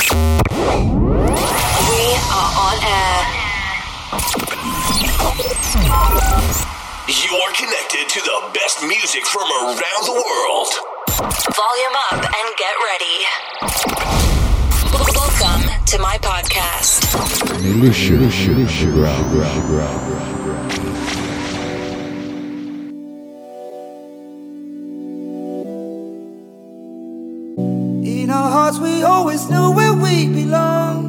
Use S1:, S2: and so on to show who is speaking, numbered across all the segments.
S1: We are on air.
S2: You're connected to the best music from around the world.
S1: Volume up and get ready. Welcome to my podcast.
S3: Militia, militia, militia.
S4: We always knew where we belong.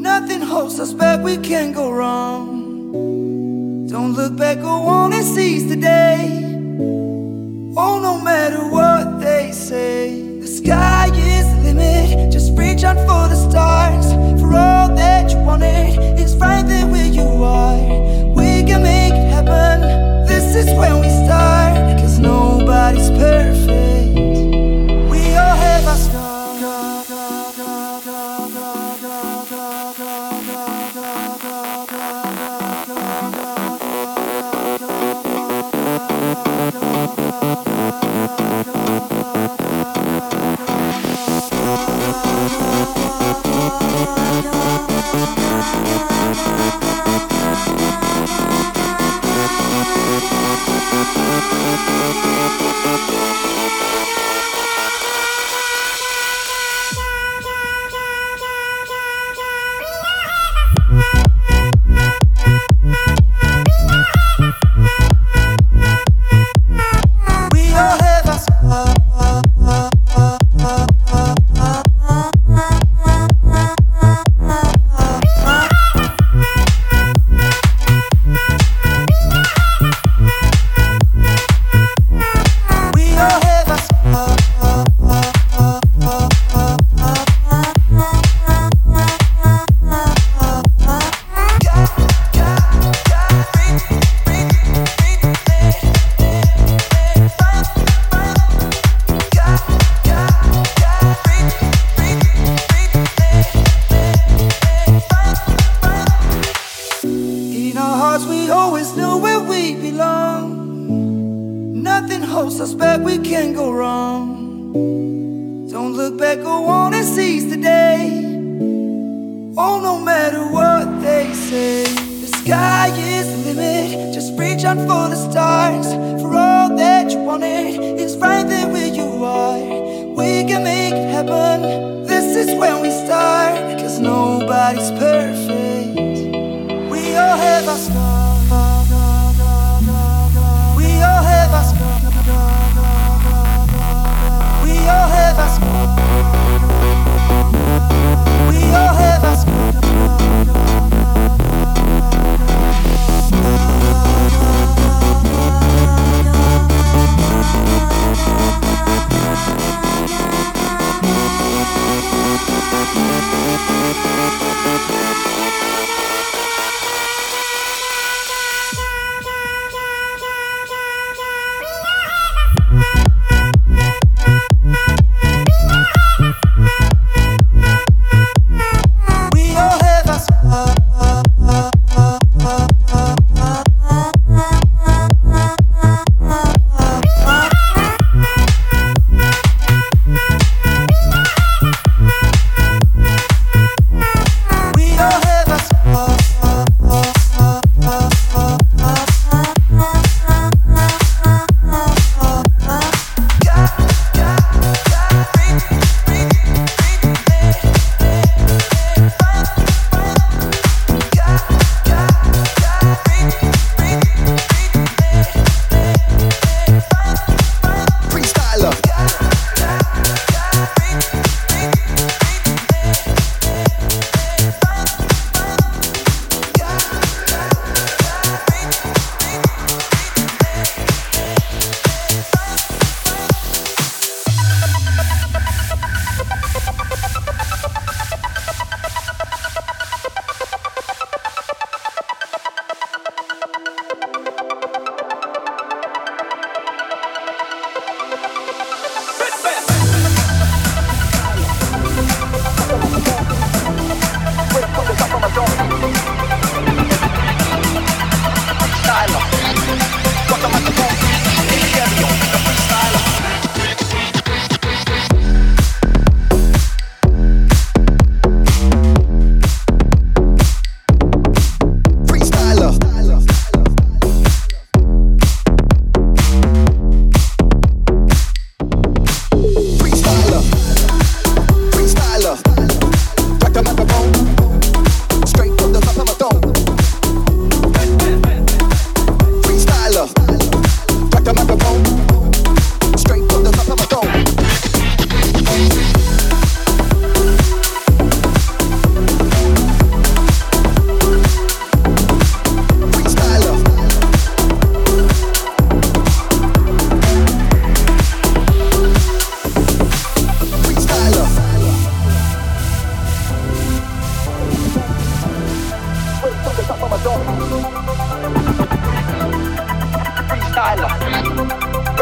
S4: Nothing holds us back, we can't go wrong. Don't look back, go on and seize the day. Oh, no matter what they say, the sky is the limit. Just reach out for the stars. For all that you wanted is right there where you are. We can make it happen. This is when we start. Cause nobody's perfect. We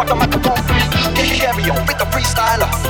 S4: Drop the microphone free. Can
S5: you carry on with the freestyler?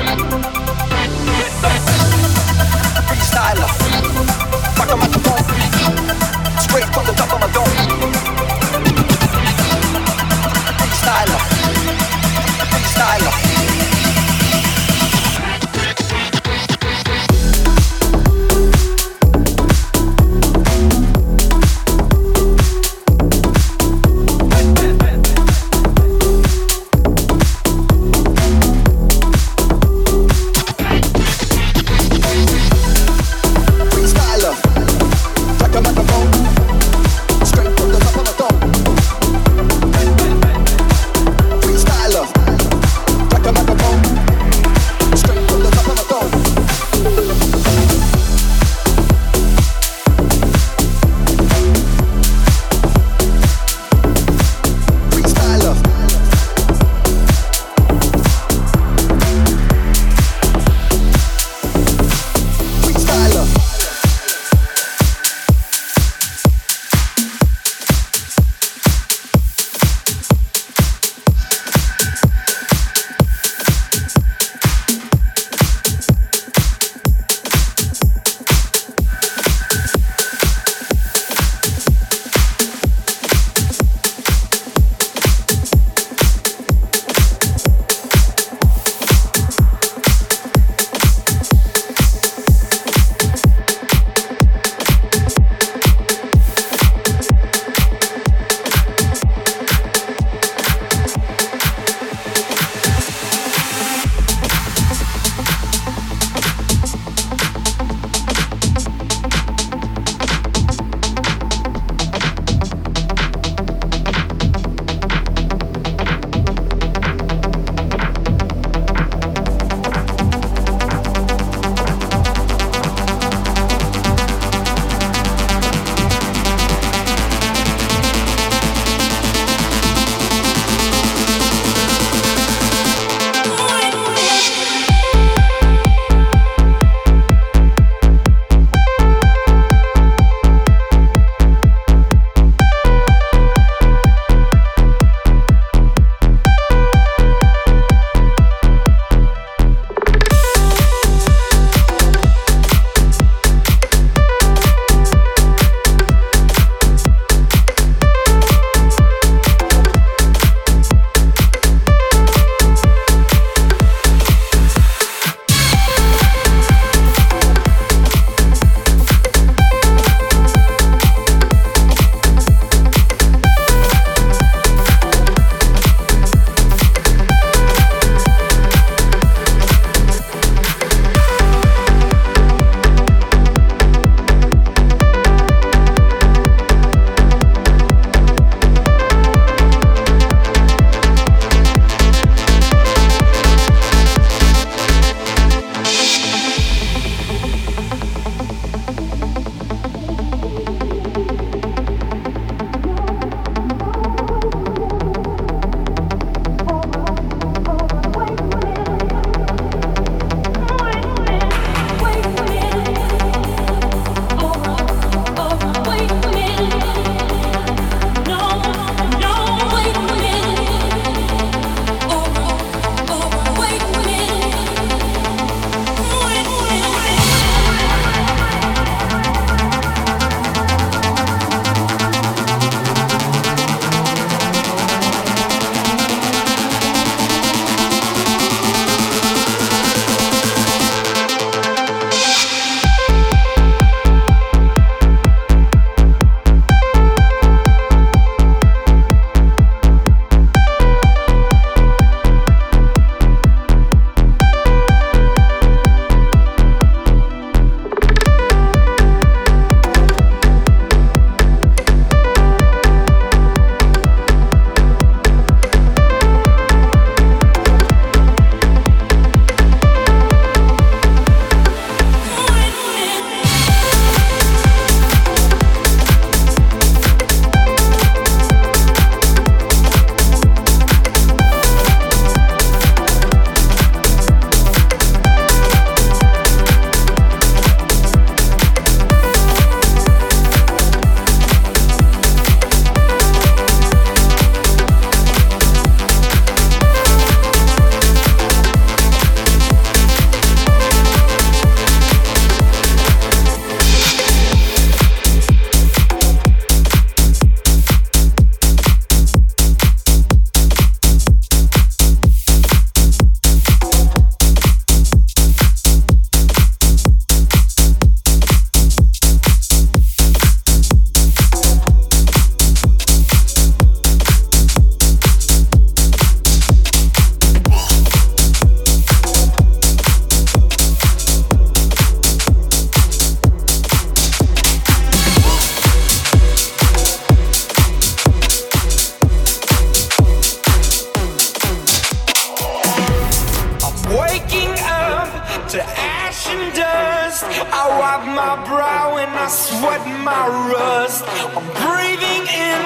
S5: breathing in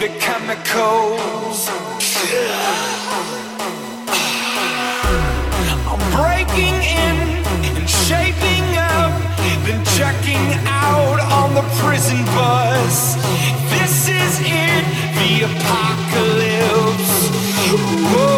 S5: the chemicals. I'm breaking in and shaping up, then checking out on the prison bus. This is it, the apocalypse. Whoa.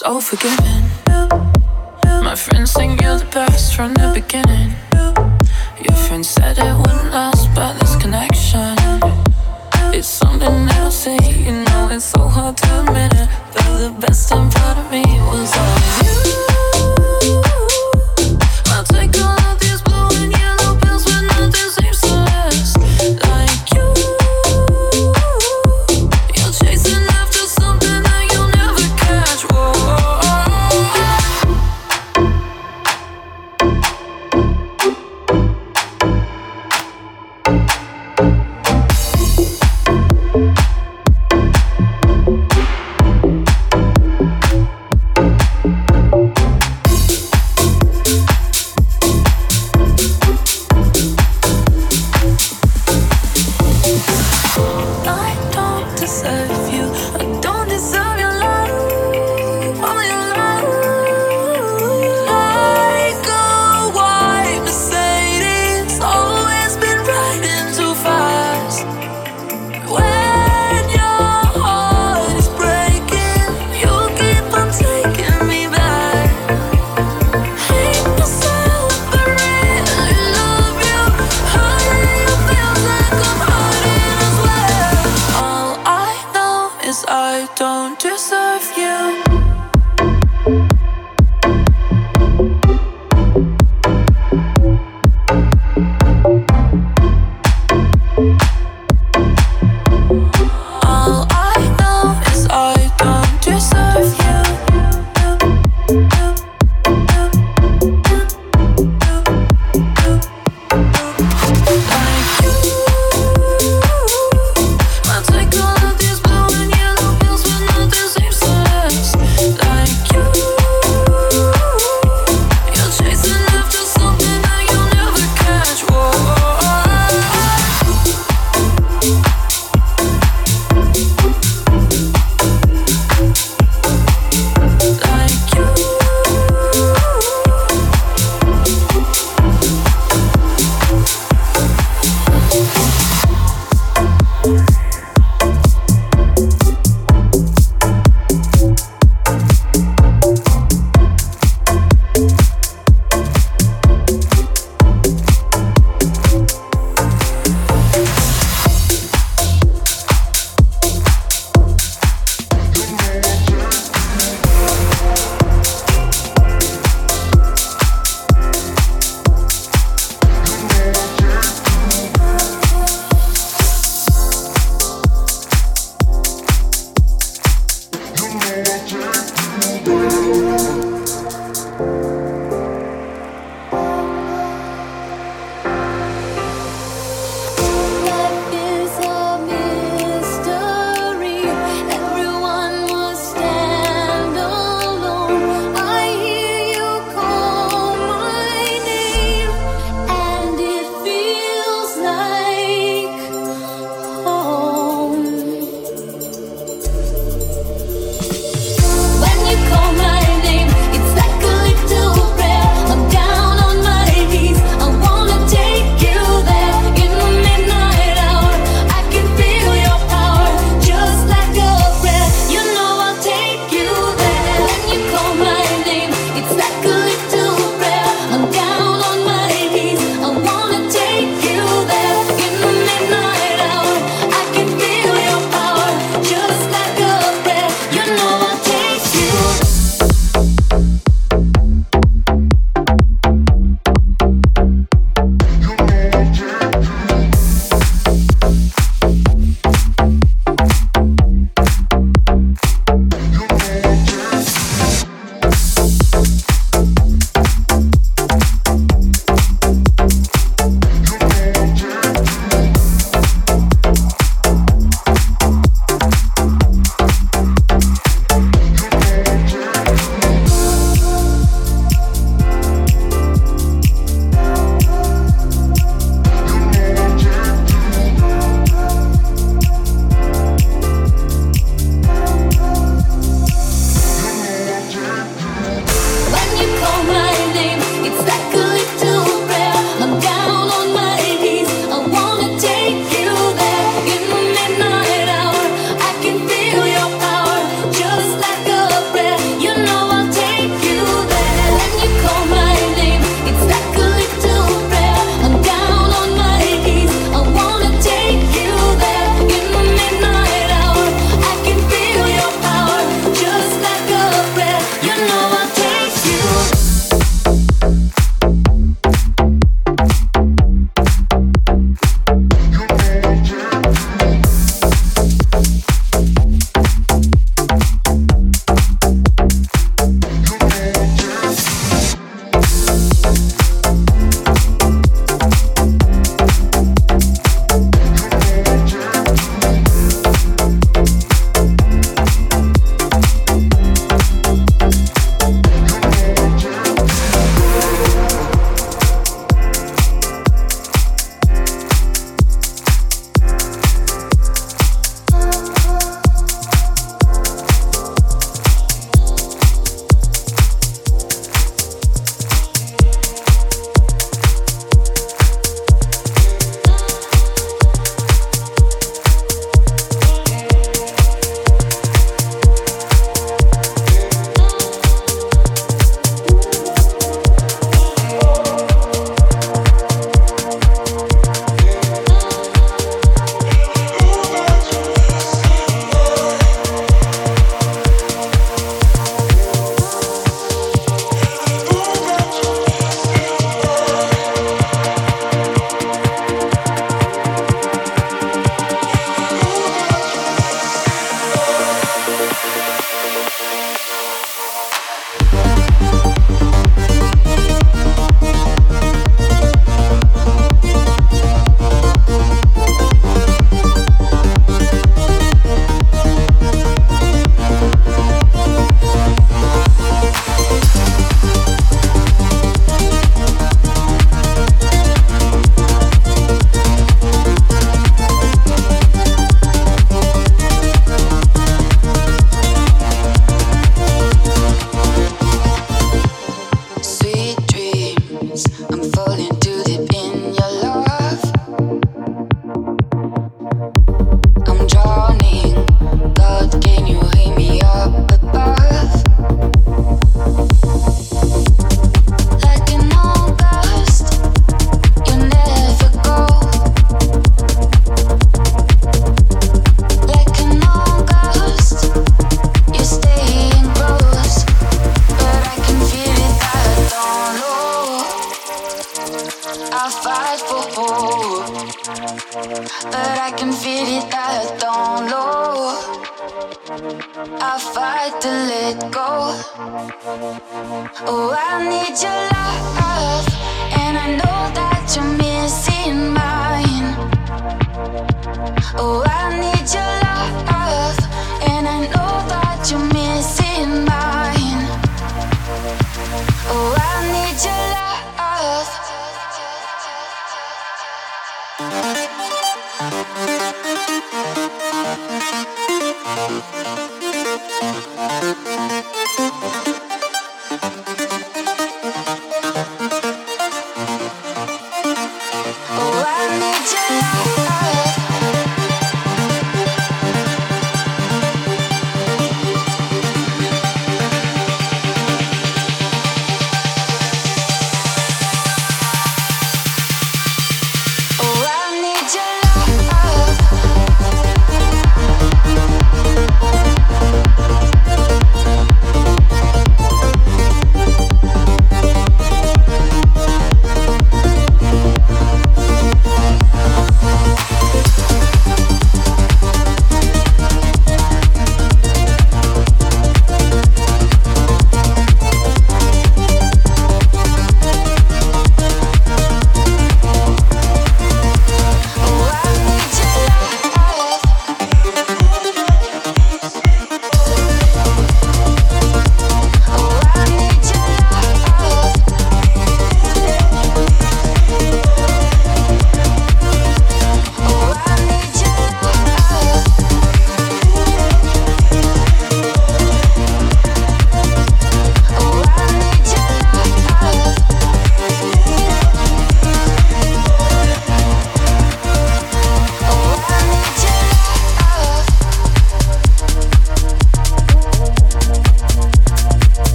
S5: so forgiving. My friends think you're the best from the
S6: beginning. Your friends said it
S5: wouldn't last, but this
S4: connection is
S7: something else. And you know
S6: it's so hard to admit it. but the best part of me
S4: was all you.